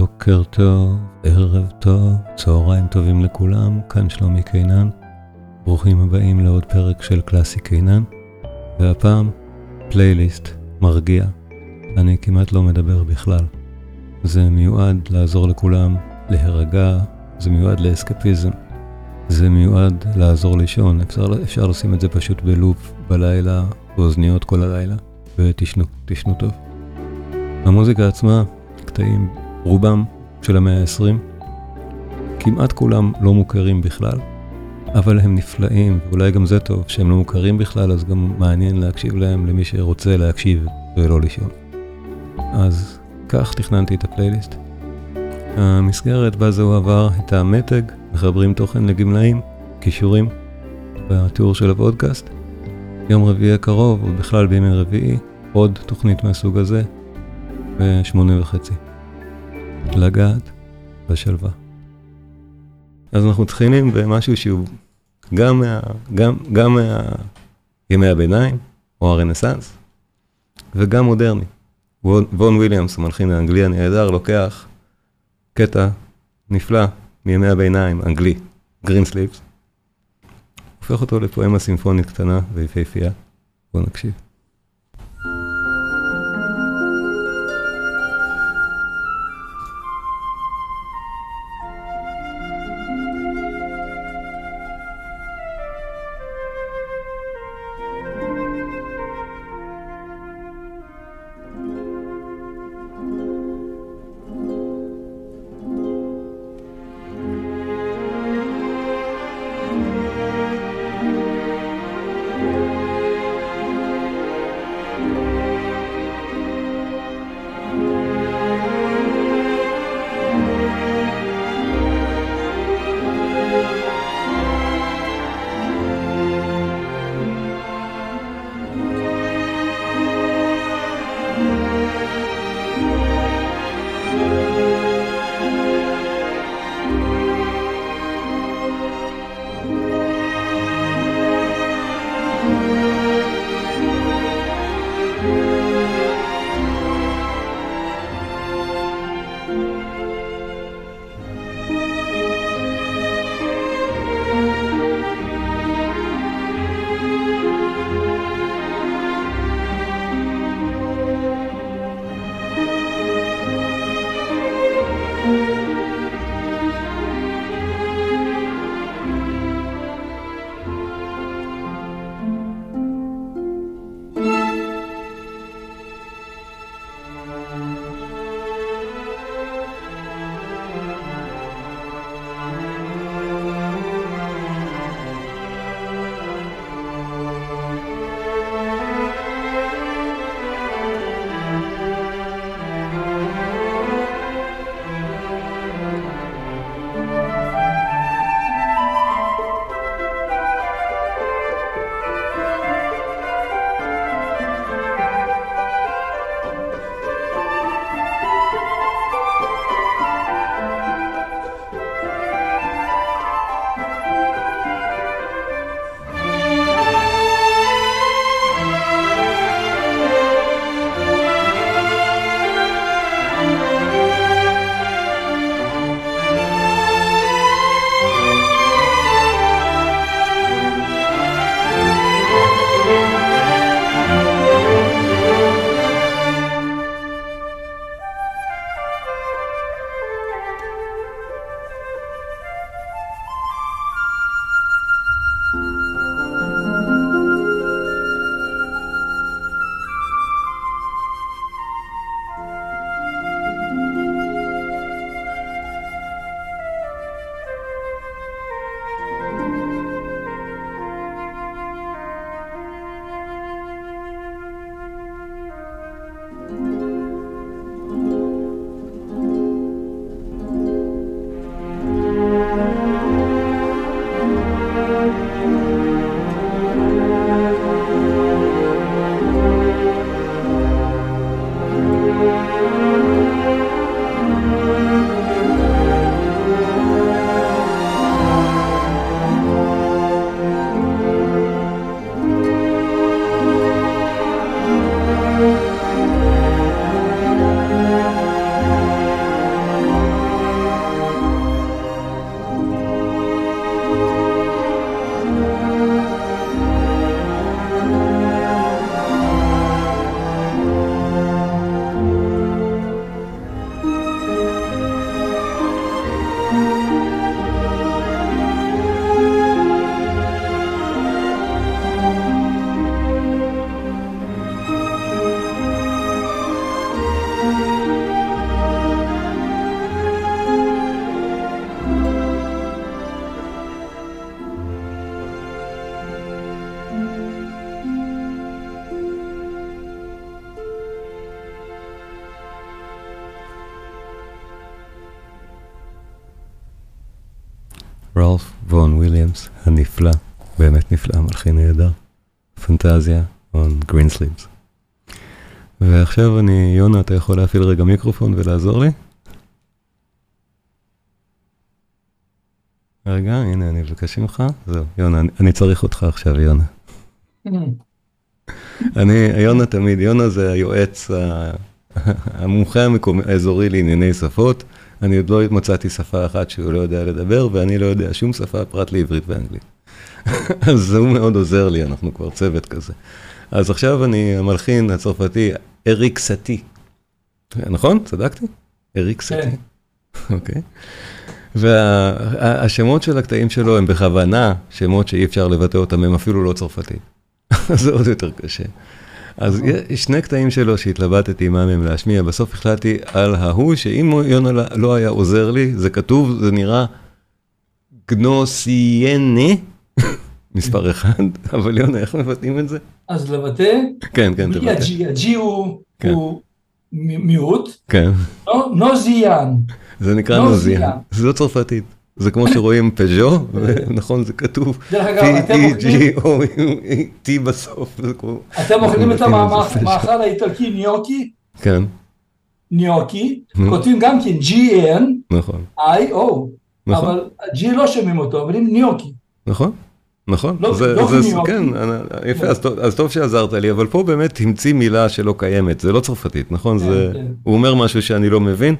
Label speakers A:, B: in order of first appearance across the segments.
A: בוקר טוב, ערב טוב, צהריים טובים לכולם, כאן שלומי קינן. ברוכים הבאים לעוד פרק של קלאסי קינן, והפעם פלייליסט מרגיע. אני כמעט לא מדבר בכלל. זה מיועד לעזור לכולם להירגע, זה מיועד לאסקפיזם, זה מיועד לעזור לישון, אפשר, אפשר לשים את זה פשוט בלופ בלילה, באוזניות כל הלילה, ותשנו, תשנו טוב. המוזיקה עצמה, קטעים, רובם של המאה ה-20, כמעט כולם לא מוכרים בכלל, אבל הם נפלאים, ואולי גם זה טוב, שהם לא מוכרים בכלל, אז גם מעניין להקשיב להם למי שרוצה להקשיב ולא לישון. אז כך תכננתי את הפלייליסט. המסגרת בה זה עבר את המתג, מחברים תוכן לגמלאים, כישורים, בתיאור של הפודקאסט. יום רביעי הקרוב, ובכלל בימי רביעי, עוד תוכנית מהסוג הזה, בשמונה וחצי. לגעת בשלווה. אז אנחנו מתחילים במשהו שהוא גם מה... גם, גם מה... ימי הביניים, או הרנסאנס, וגם מודרני. וון, וויליאמס, המלחין האנגלי הנהדר, לוקח קטע נפלא מימי הביניים, אנגלי, גרין סליפס, הופך אותו לפואמה סימפונית קטנה ויפהפייה. בואו נקשיב. פנטזיה on green sleeves. ועכשיו אני, יונה, אתה יכול להפעיל רגע מיקרופון ולעזור לי? רגע, הנה, אני מבקש ממך. זהו, יונה, אני, אני צריך אותך עכשיו, יונה. אני, יונה תמיד, יונה זה היועץ, המומחה המקומי, האזורי לענייני שפות. אני עוד לא מצאתי שפה אחת שהוא לא יודע לדבר, ואני לא יודע שום שפה פרט לעברית ואנגלית. אז הוא מאוד עוזר לי, אנחנו כבר צוות כזה. אז עכשיו אני המלחין הצרפתי אריק סטי. נכון? צדקתי? אריק סטי. כן. אוקיי. והשמות של הקטעים שלו הם בכוונה שמות שאי אפשר לבטא אותם, הם אפילו לא צרפתיים. זה עוד יותר קשה. אז יש שני קטעים שלו שהתלבטתי מה מהם להשמיע, בסוף החלטתי על ההוא, שאם יונה לא היה עוזר לי, זה כתוב, זה נראה גנוסיינה, מספר אחד, אבל יונה, איך מבטאים את זה?
B: אז לבטא?
A: כן, כן, תבטא.
B: הג'י הוא כן. מיעוט.
A: כן.
B: נוזיאן.
A: זה נקרא נוזיאן. זה לא צרפתית. זה כמו שרואים פז'ו, נכון, זה כתוב P-E-G-O-T בסוף.
B: אתם אוכלים את המאכל האיטלקי ניוקי?
A: כן.
B: ניוקי, כותבים גם כן G-N,
A: נכון.
B: I-O, אבל G לא שומעים אותו, אומרים ניוקי.
A: נכון. נכון, לא, זה, לא זה, כן, יפה, אז אז טוב שעזרת לי, אבל פה באמת המציא מילה שלא קיימת, זה לא צרפתית, נכון? כן, זה, כן. הוא אומר משהו שאני לא מבין,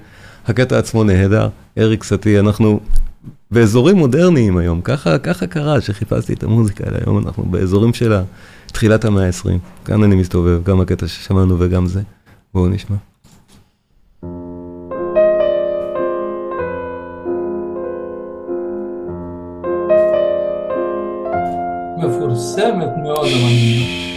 A: הקטע עצמו נהדר, אריק סטי, אנחנו באזורים מודרניים היום, ככה, ככה קרה שחיפשתי את המוזיקה האלה, היום אנחנו באזורים של תחילת המאה ה-20, כאן אני מסתובב, גם הקטע ששמענו וגם זה, בואו נשמע.
B: מפורסמת מאוד המנגינה.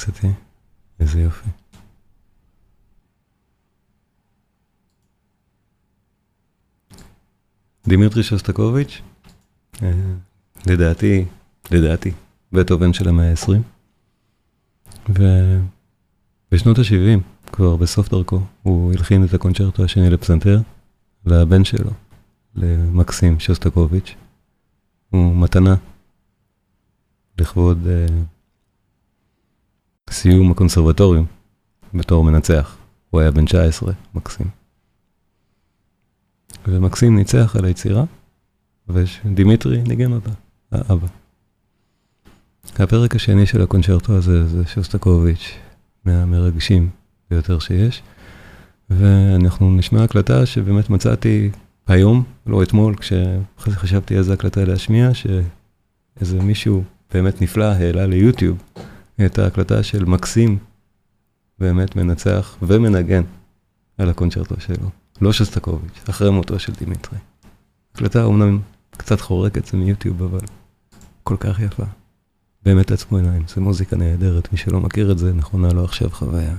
A: האריקס איתי. איזה יופי. דימיטרי שוסטקוביץ', אה, לדעתי, לדעתי, בטהובן של המאה ה-20. ובשנות ה-70, כבר בסוף דרכו, הוא הלחין את הקונצ'רטו השני לפסנתר, לבן שלו, למקסים שוסטקוביץ'. הוא מתנה לכבוד אה, סיום הקונסרבטוריום בתור מנצח. הוא היה בן 19, מקסים. ומקסים ניצח על היצירה, ודימיטרי ניגן אותה, האבא. הפרק השני של הקונצ'רטו הזה זה שוסטקוביץ', מהמרגשים ביותר שיש, ואנחנו נשמע הקלטה שבאמת מצאתי היום, לא אתמול, כשחשבתי איזה הקלטה להשמיע, שאיזה מישהו באמת נפלא העלה ליוטיוב את ההקלטה של מקסים, באמת מנצח ומנגן על הקונצ'רטו שלו. לא שוסטקוביץ', אחרי מותו של דימיטרי. הקלטה אומנם קצת חורקת, זה מיוטיוב, אבל כל כך יפה. באמת עצמו עיניים, זה מוזיקה נהדרת, מי שלא מכיר את זה, נכונה לו עכשיו חוויה.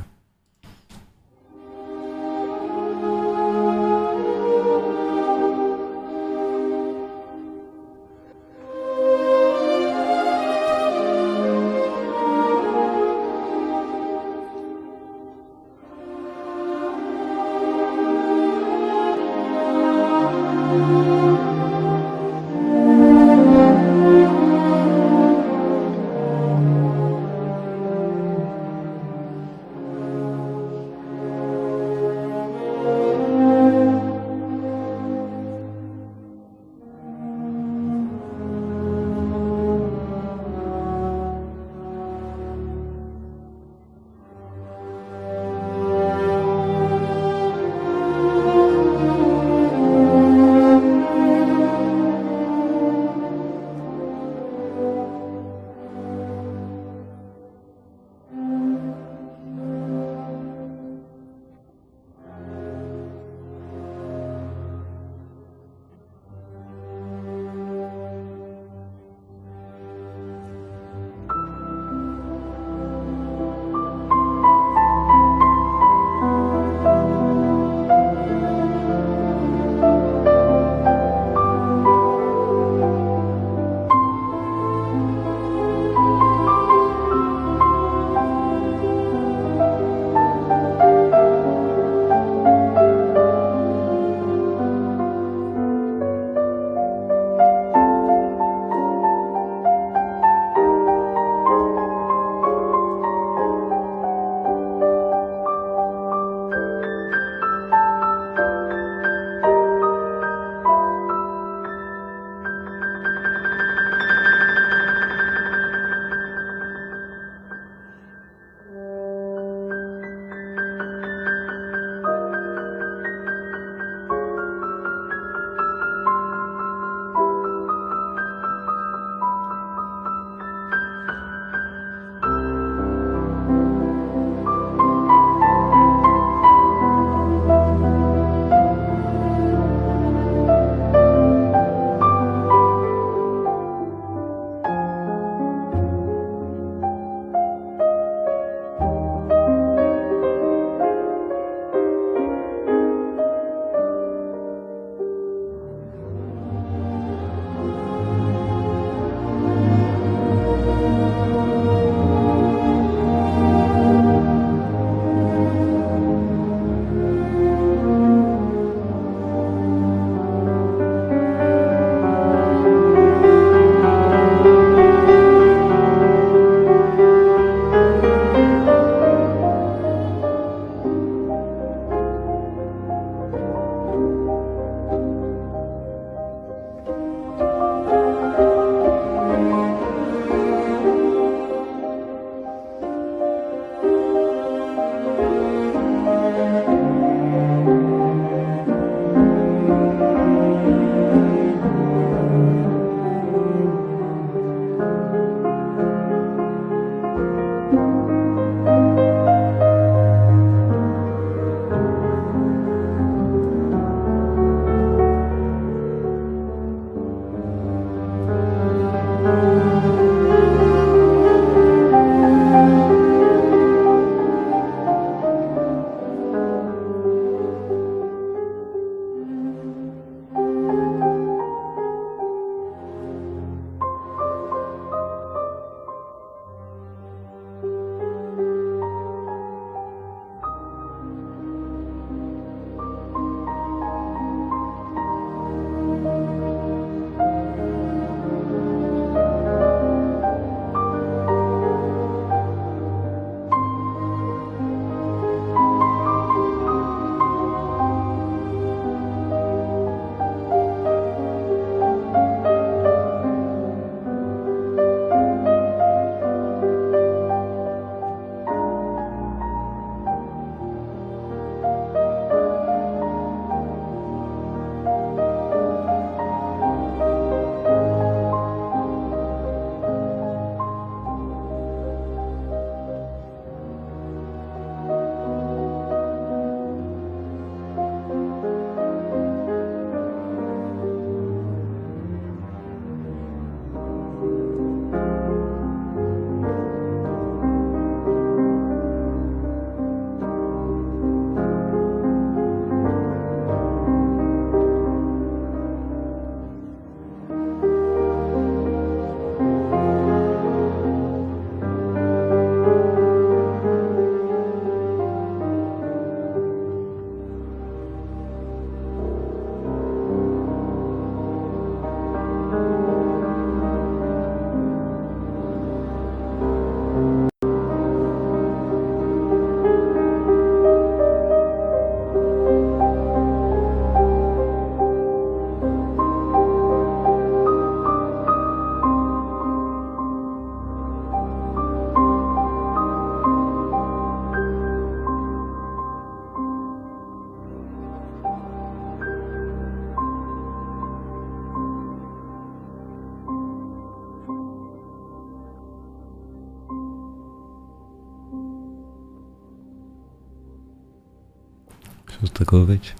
A: שוסטקוביץ',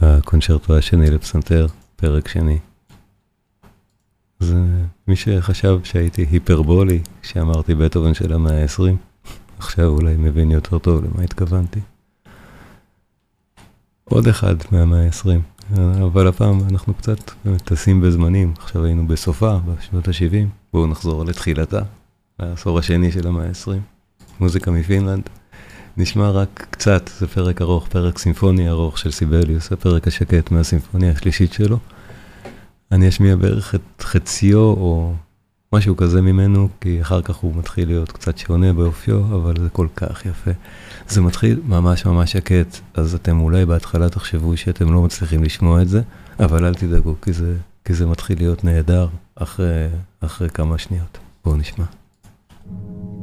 A: הקונצ'רטו השני לפסנתר, פרק שני. זה מי שחשב שהייתי היפרבולי כשאמרתי בטהובן של המאה ה-20, עכשיו אולי מבין יותר טוב למה התכוונתי. עוד אחד מהמאה ה-20, אבל הפעם אנחנו קצת טסים בזמנים, עכשיו היינו בסופה, בשנות ה-70, בואו נחזור לתחילתה, לעשור השני של המאה ה-20, מוזיקה מפינלנד. נשמע רק קצת, זה פרק ארוך, פרק סימפוני ארוך של סיבליוס, הפרק השקט מהסימפוניה השלישית שלו. אני אשמיע בערך את חציו או משהו כזה ממנו, כי אחר כך הוא מתחיל להיות קצת שונה באופיו, אבל זה כל כך יפה. זה מתחיל ממש ממש שקט, אז אתם אולי בהתחלה תחשבו שאתם לא מצליחים לשמוע את זה, אבל אל תדאגו, כי זה, כי זה מתחיל להיות נהדר אחרי, אחרי כמה שניות. בואו נשמע. לא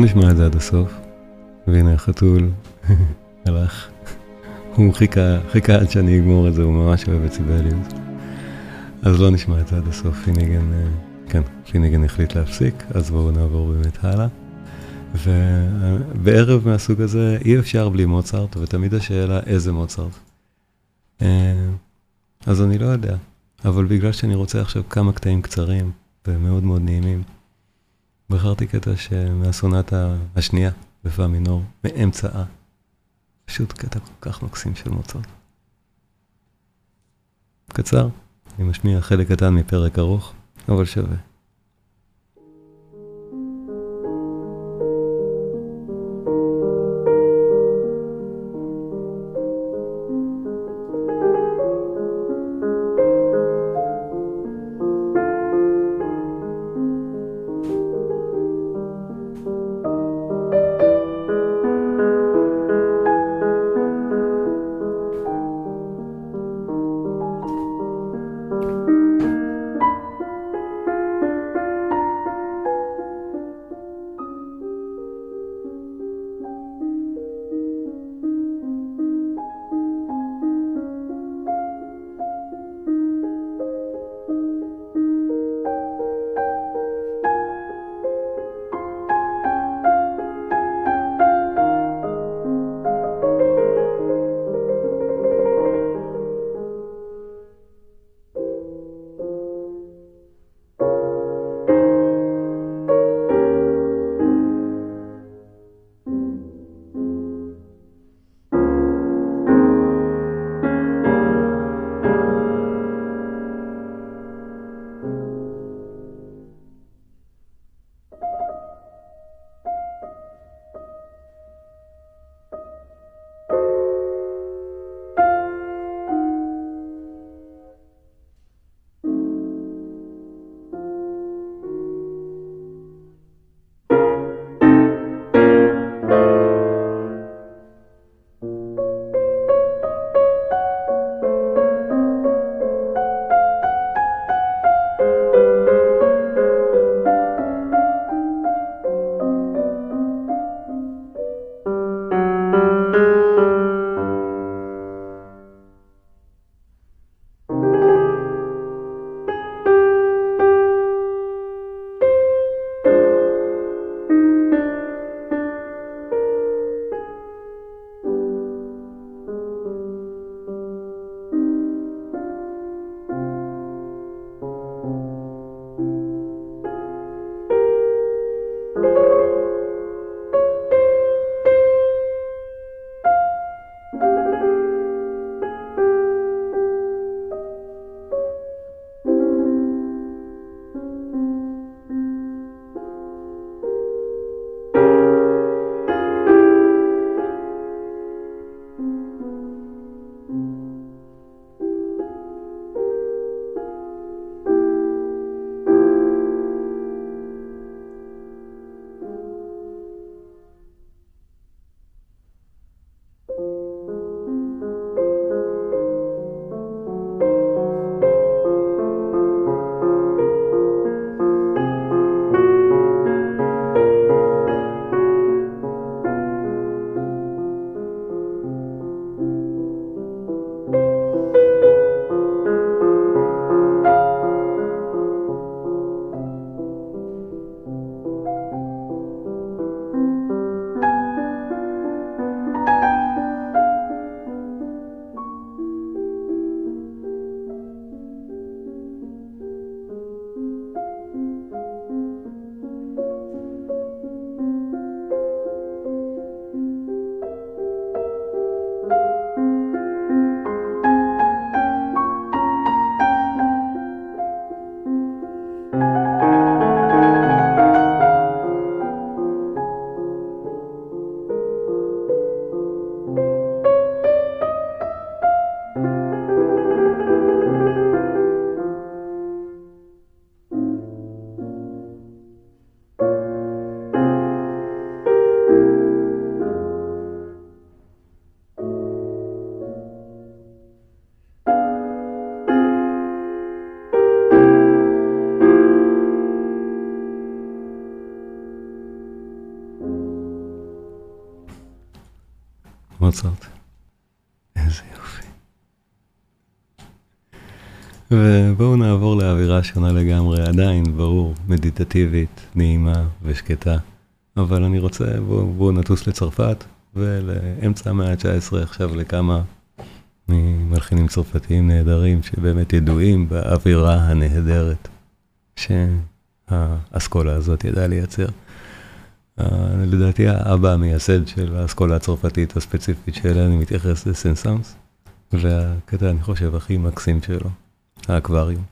A: נשמע את זה עד הסוף. והנה החתול הלך. הוא חיכה, חיכה עד שאני אגמור את זה, הוא ממש אוהב את סיבליוס. אז לא נשמע את זה עד הסוף, פיניגן, אה, כן, פיניגן החליט להפסיק, אז בואו נעבור באמת הלאה. ובערב מהסוג הזה אי אפשר בלי מוצרט, ותמיד השאלה איזה מוצרט. אה, אז אני לא יודע, אבל בגלל שאני רוצה עכשיו כמה קטעים קצרים ומאוד מאוד נעימים, בחרתי קטע מהסונטה השנייה בפא מינור, מאמצעה. פשוט קטע כל כך מקסים של מוצרט. קצר, אני משמיע חלק קטן מפרק ארוך, אבל שווה. שונה לגמרי, עדיין, ברור, מדיטטיבית, נעימה ושקטה, אבל אני רוצה, בואו בוא נטוס לצרפת, ולאמצע המאה ה-19 עכשיו לכמה ממלחינים צרפתיים נהדרים, שבאמת ידועים באווירה הנהדרת שהאסכולה הזאת ידעה לייצר. לדעתי האבא המייסד של האסכולה הצרפתית הספציפית שאליה אני מתייחס זה סנסאנס, והקטע אני חושב הכי מקסים שלו, האקווריום.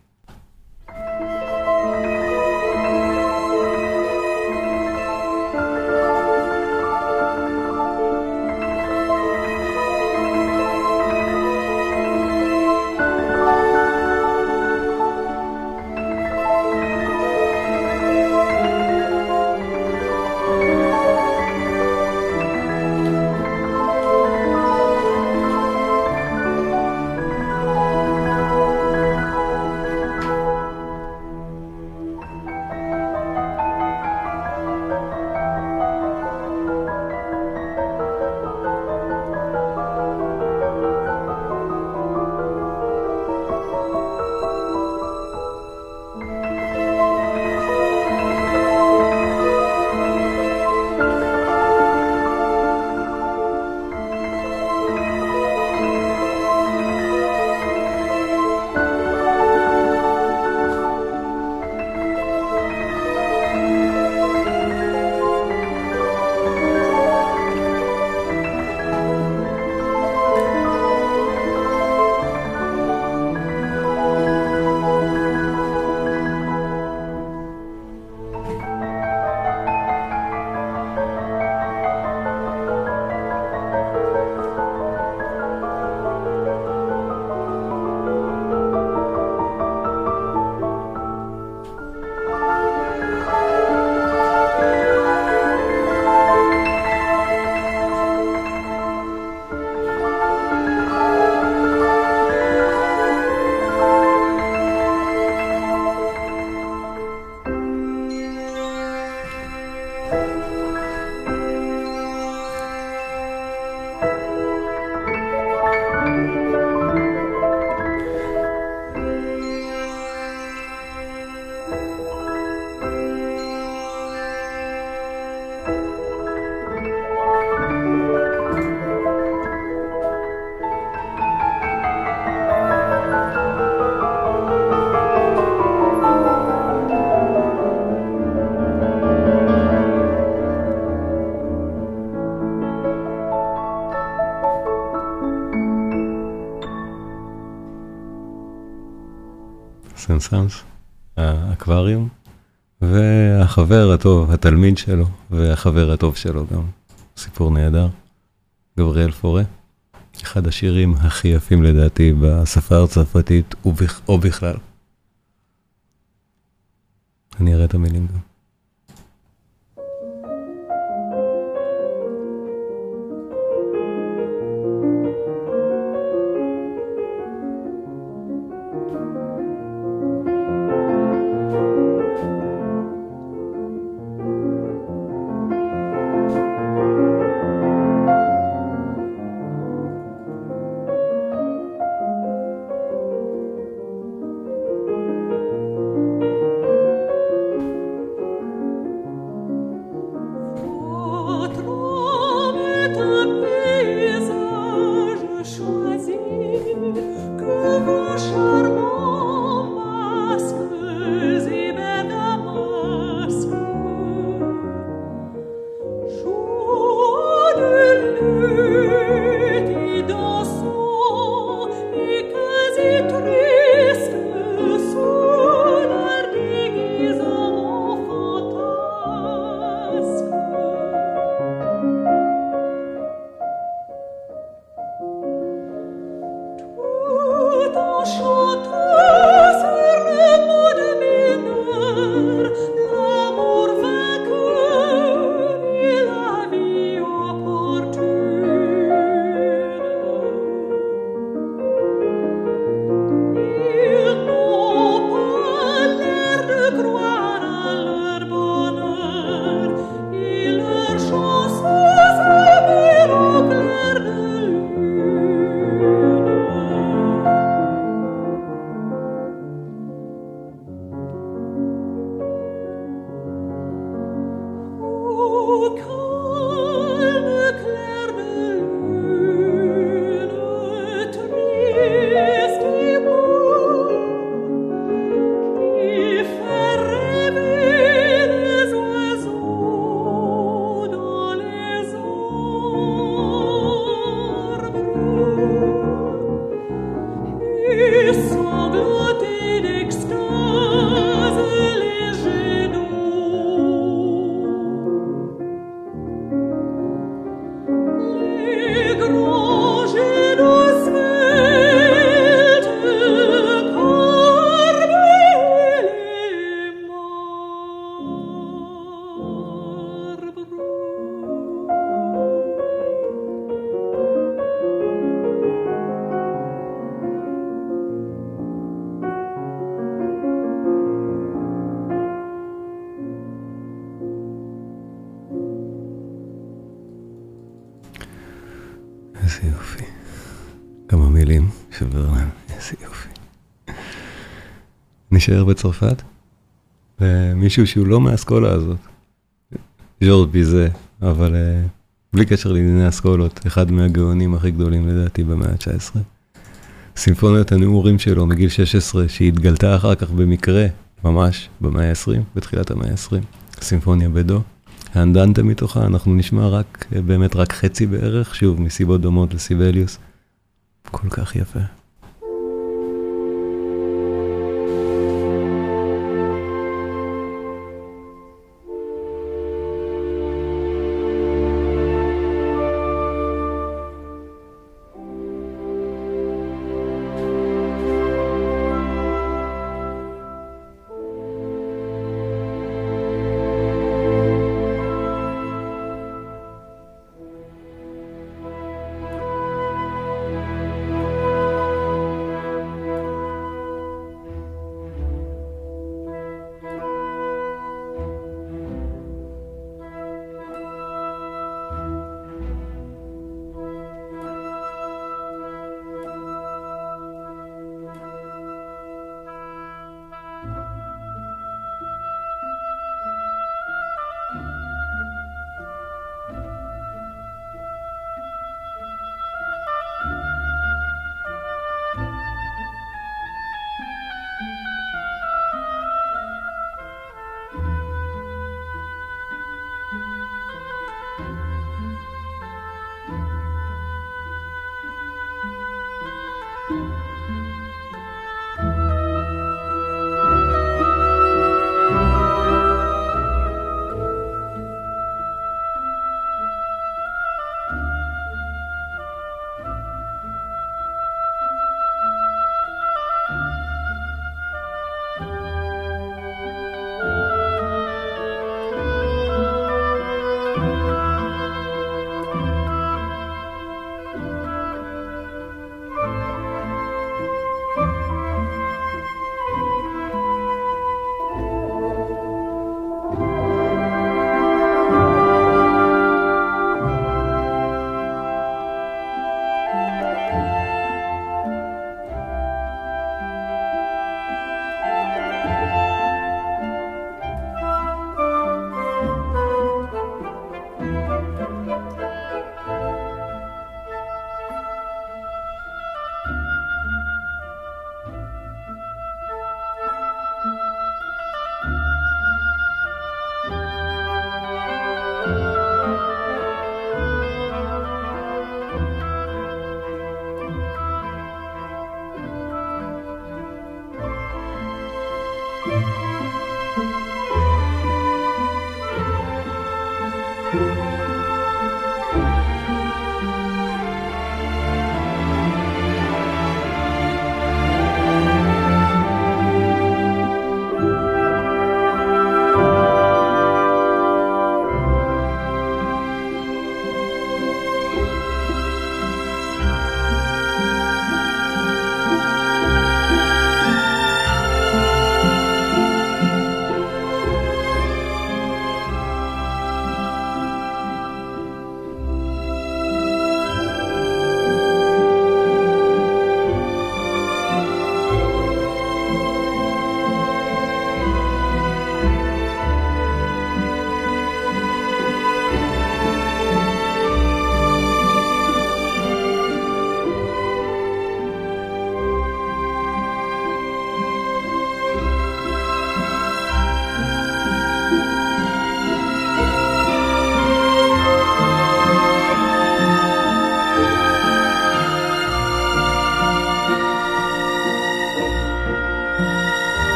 A: רנסאנס, האקווריום, והחבר הטוב, התלמיד שלו, והחבר הטוב שלו גם, סיפור נהדר, גבריאל פורה, אחד השירים הכי יפים לדעתי בשפה הצרפתית או בכלל. נשאר בצרפת, ומישהו שהוא לא מהאסכולה הזאת, ז'ורד ביזה, אבל uh, בלי קשר לענייני אסכולות, אחד מהגאונים הכי גדולים לדעתי במאה ה-19. סימפוניית הנעורים שלו מגיל 16, שהתגלתה אחר כך במקרה, ממש, במאה ה-20, בתחילת המאה ה-20, סימפוניה בדו. האנדנטה מתוכה, אנחנו נשמע רק, באמת רק חצי בערך, שוב, מסיבות דומות לסיבליוס. כל כך יפה.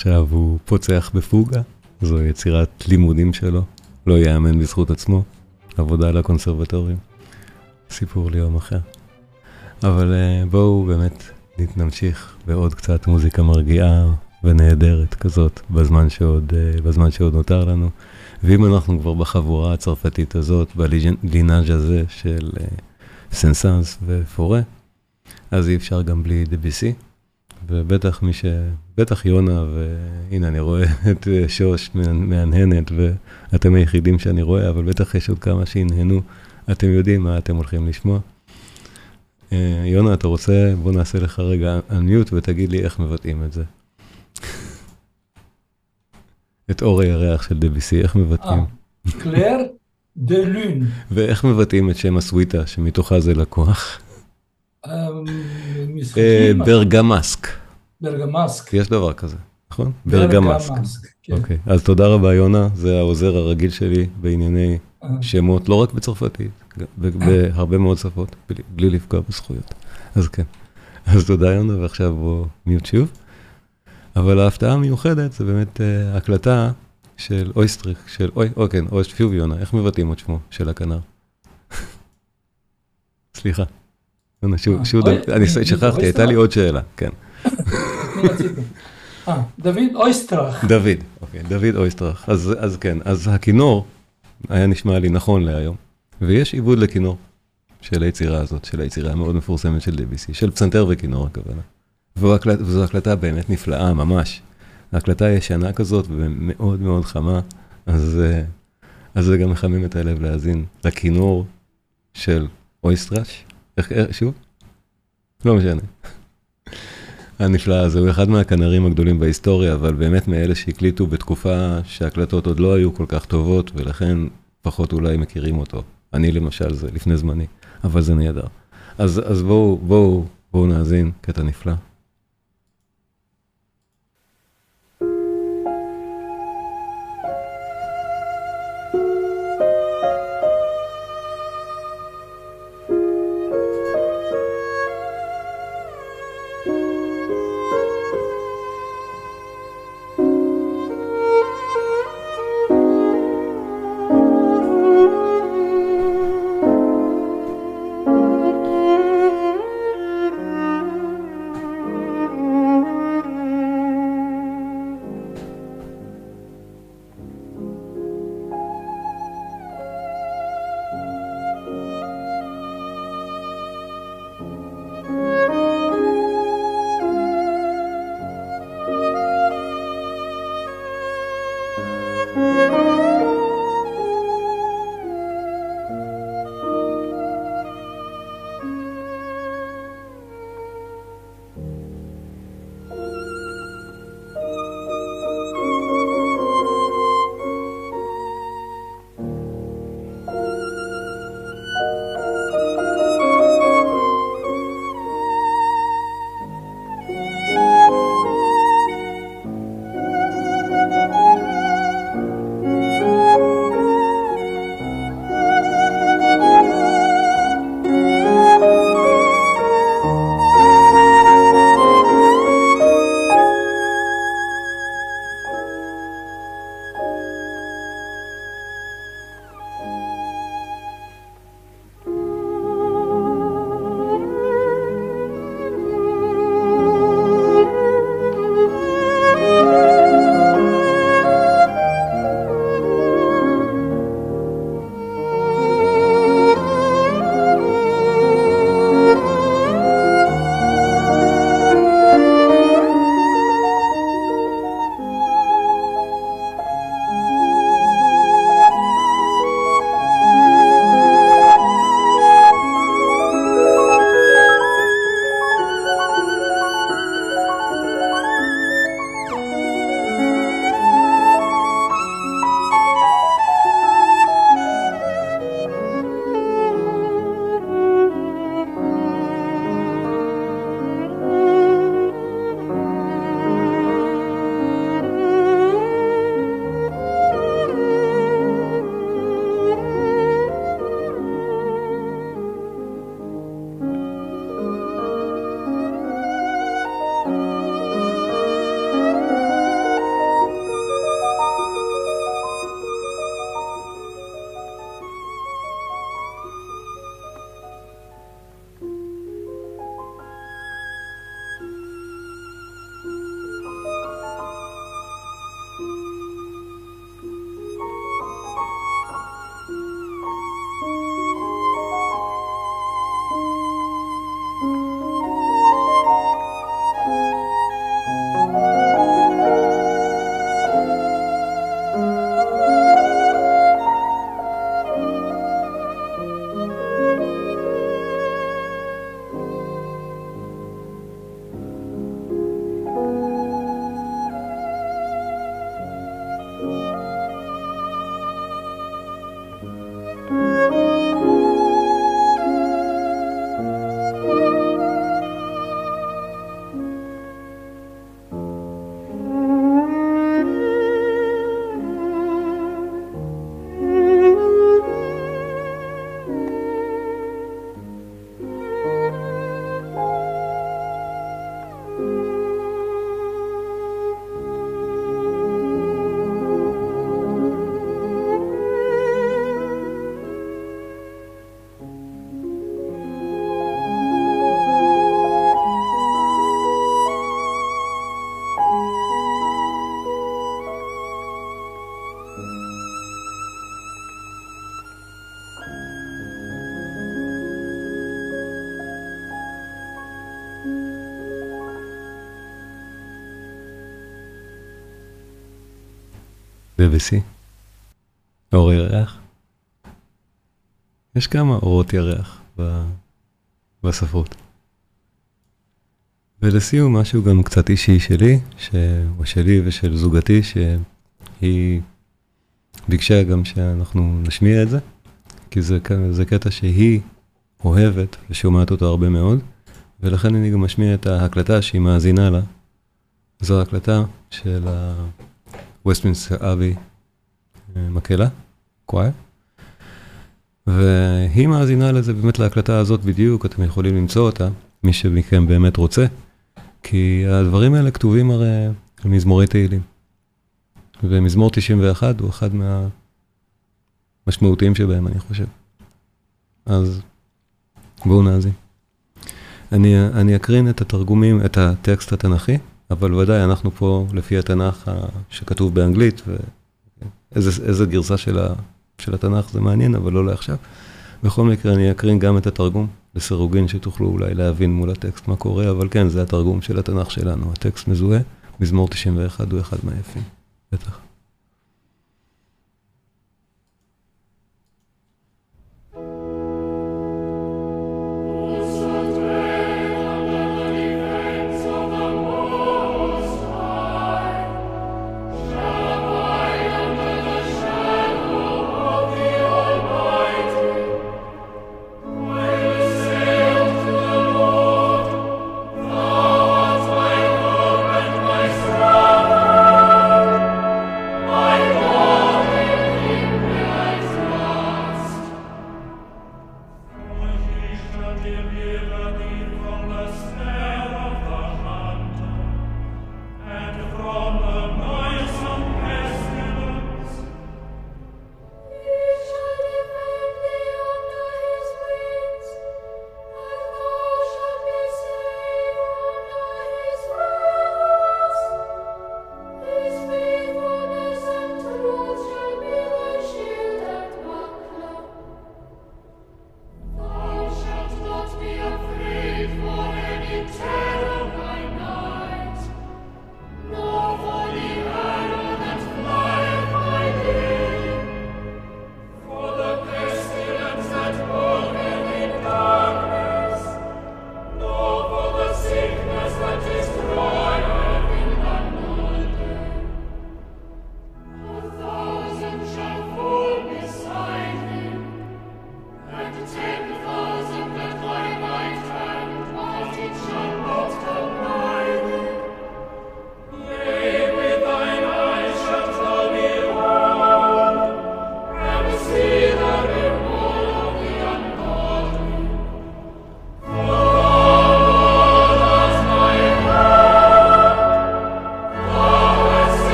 A: ועכשיו הוא פוצח בפוגה, זו יצירת לימודים שלו, לא ייאמן בזכות עצמו, עבודה לקונסרבטוריום, סיפור ליום אחר. אבל אה, בואו באמת נמשיך בעוד קצת מוזיקה מרגיעה ונהדרת כזאת בזמן שעוד, אה, בזמן שעוד נותר לנו. ואם אנחנו כבר בחבורה הצרפתית הזאת, בלינאז' הזה של אה, סנסנס ופורה, אז אי אפשר גם בלי דביסי. ובטח מי ש... בטח יונה, והנה אני רואה את אה, שוש מהנהנת, ואתם היחידים שאני רואה, אבל בטח יש עוד כמה שהנהנו. אתם יודעים מה אתם הולכים לשמוע. יונה, אתה רוצה? בוא נעשה לך רגע unmute ותגיד לי איך מבטאים את זה. את אור הירח של דביסי, איך מבטאים?
B: קלר דה לון.
A: ואיך מבטאים את שם הסוויטה שמתוכה זה לקוח? ברגמאסק.
B: ברגמאסק.
A: יש דבר כזה, נכון? ברגמאסק. אוקיי, אז תודה רבה יונה, זה העוזר הרגיל שלי בענייני שמות, לא רק בצרפתית, בהרבה מאוד שפות, בלי לפגוע בזכויות. אז כן. אז תודה יונה, ועכשיו בוא מיוט שוב. אבל ההפתעה המיוחדת זה באמת uh, הקלטה של אויסטריק, של אוי, או כן, אוי, פיוביונה, איך מבטאים את שמו של הכנר? סליחה. יונה, שוב, אה, שוב, אני שכחתי, הייתה לי עוד שאלה, כן.
B: אה, דוד אויסטרח.
A: דוד, אוקיי, דוד אויסטרח. אז, כן, אז הכינור היה נשמע לי נכון להיום, ויש עיבוד לכינור של היצירה הזאת, של היצירה המאוד מפורסמת של דביסי, של פסנתר וכינור הכוונה. וזו הקלטה באמת נפלאה, ממש. הקלטה ישנה כזאת ומאוד מאוד חמה, אז, אה, אז זה גם מחמם את הלב להאזין לכינור של אויסטראש. איך, שוב? לא משנה. הנפלא הזה, הוא אחד מהכנרים הגדולים בהיסטוריה, אבל באמת מאלה שהקליטו בתקופה שההקלטות עוד לא היו כל כך טובות, ולכן פחות אולי מכירים אותו. אני למשל, זה לפני זמני, אבל זה נהדר. אז, אז בואו, בואו, בואו נאזין, קטע נפלא. דבסי, אור ירח. יש כמה אורות ירח בספרות. ולסיום, משהו גם קצת אישי שלי, ש... או שלי ושל זוגתי, שהיא ביקשה גם שאנחנו נשמיע את זה, כי זה, זה קטע שהיא אוהבת ושומעת אותו הרבה מאוד, ולכן אני גם משמיע את ההקלטה שהיא מאזינה לה. זו הקלטה של ה-Westminster אבי אה, מקהלה, קווייר. והיא מאזינה לזה באמת להקלטה הזאת בדיוק, אתם יכולים למצוא אותה, מי שמכם באמת רוצה, כי הדברים האלה כתובים הרי על מזמורי תהילים. ומזמור 91 הוא אחד מהמשמעותיים שבהם, אני חושב. אז בואו נאזין. אני, אני אקרין את התרגומים, את הטקסט התנ"כי, אבל ודאי, אנחנו פה לפי התנ"ך שכתוב באנגלית, ואיזה גרסה של, ה, של התנ"ך זה מעניין, אבל לא לעכשיו. בכל מקרה, אני אקרין גם את התרגום לסירוגין, שתוכלו אולי להבין מול הטקסט מה קורה, אבל כן, זה התרגום של התנ"ך שלנו. הטקסט מזוהה, מזמור 91 הוא אחד מהיפים, בטח.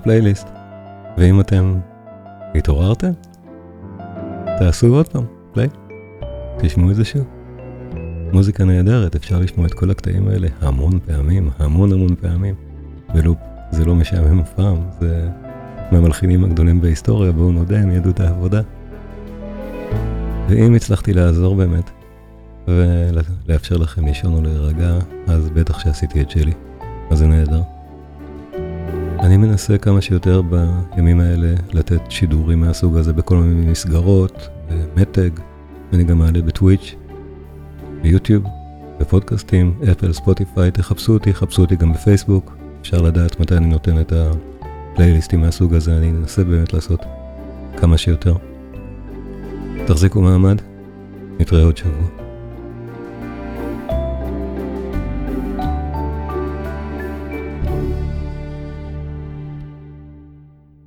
A: הפלייליסט. ואם אתם התעוררתם, תעשו עוד פעם, פליי. תשמעו את זה שוב. מוזיקה נהדרת, אפשר לשמוע את כל הקטעים האלה המון פעמים, המון המון פעמים, בלופ. זה לא משעמם אף פעם, זה מהמלחינים הגדולים בהיסטוריה, בואו נודה, הם ידעו את העבודה. ואם הצלחתי לעזור באמת, ולאפשר לכם לישון או להירגע, אז בטח שעשיתי את שלי. אז זה נהדר. אני מנסה כמה שיותר בימים האלה לתת שידורים מהסוג הזה בכל מיני מסגרות, במתג, אני גם מעלה בטוויץ', ביוטיוב, בפודקאסטים, אפל, ספוטיפיי, תחפשו אותי, חפשו אותי גם בפייסבוק, אפשר לדעת מתי אני נותן את הפלייליסטים מהסוג הזה, אני אנסה באמת לעשות כמה שיותר. תחזיקו מעמד, נתראה עוד שבוע.